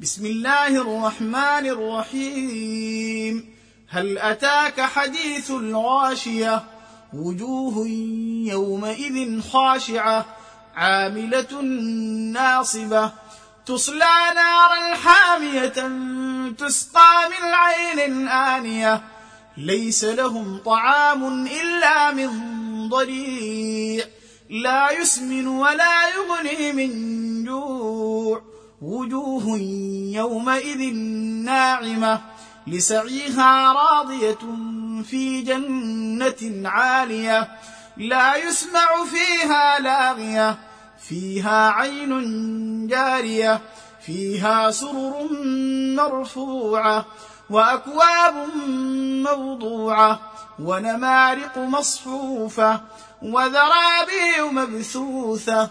بسم الله الرحمن الرحيم. هل أتاك حديث الغاشية؟ وجوه يومئذ خاشعة عاملة ناصبة. تصلى نارا حامية تسقى من عين آنية. ليس لهم طعام إلا من ضريع. لا يسمن ولا يغني من وجوه يومئذ ناعمة لسعيها راضية في جنة عالية لا يسمع فيها لاغية فيها عين جارية فيها سرر مرفوعة وأكواب موضوعة ونمارق مصفوفه وذرابي مبثوثة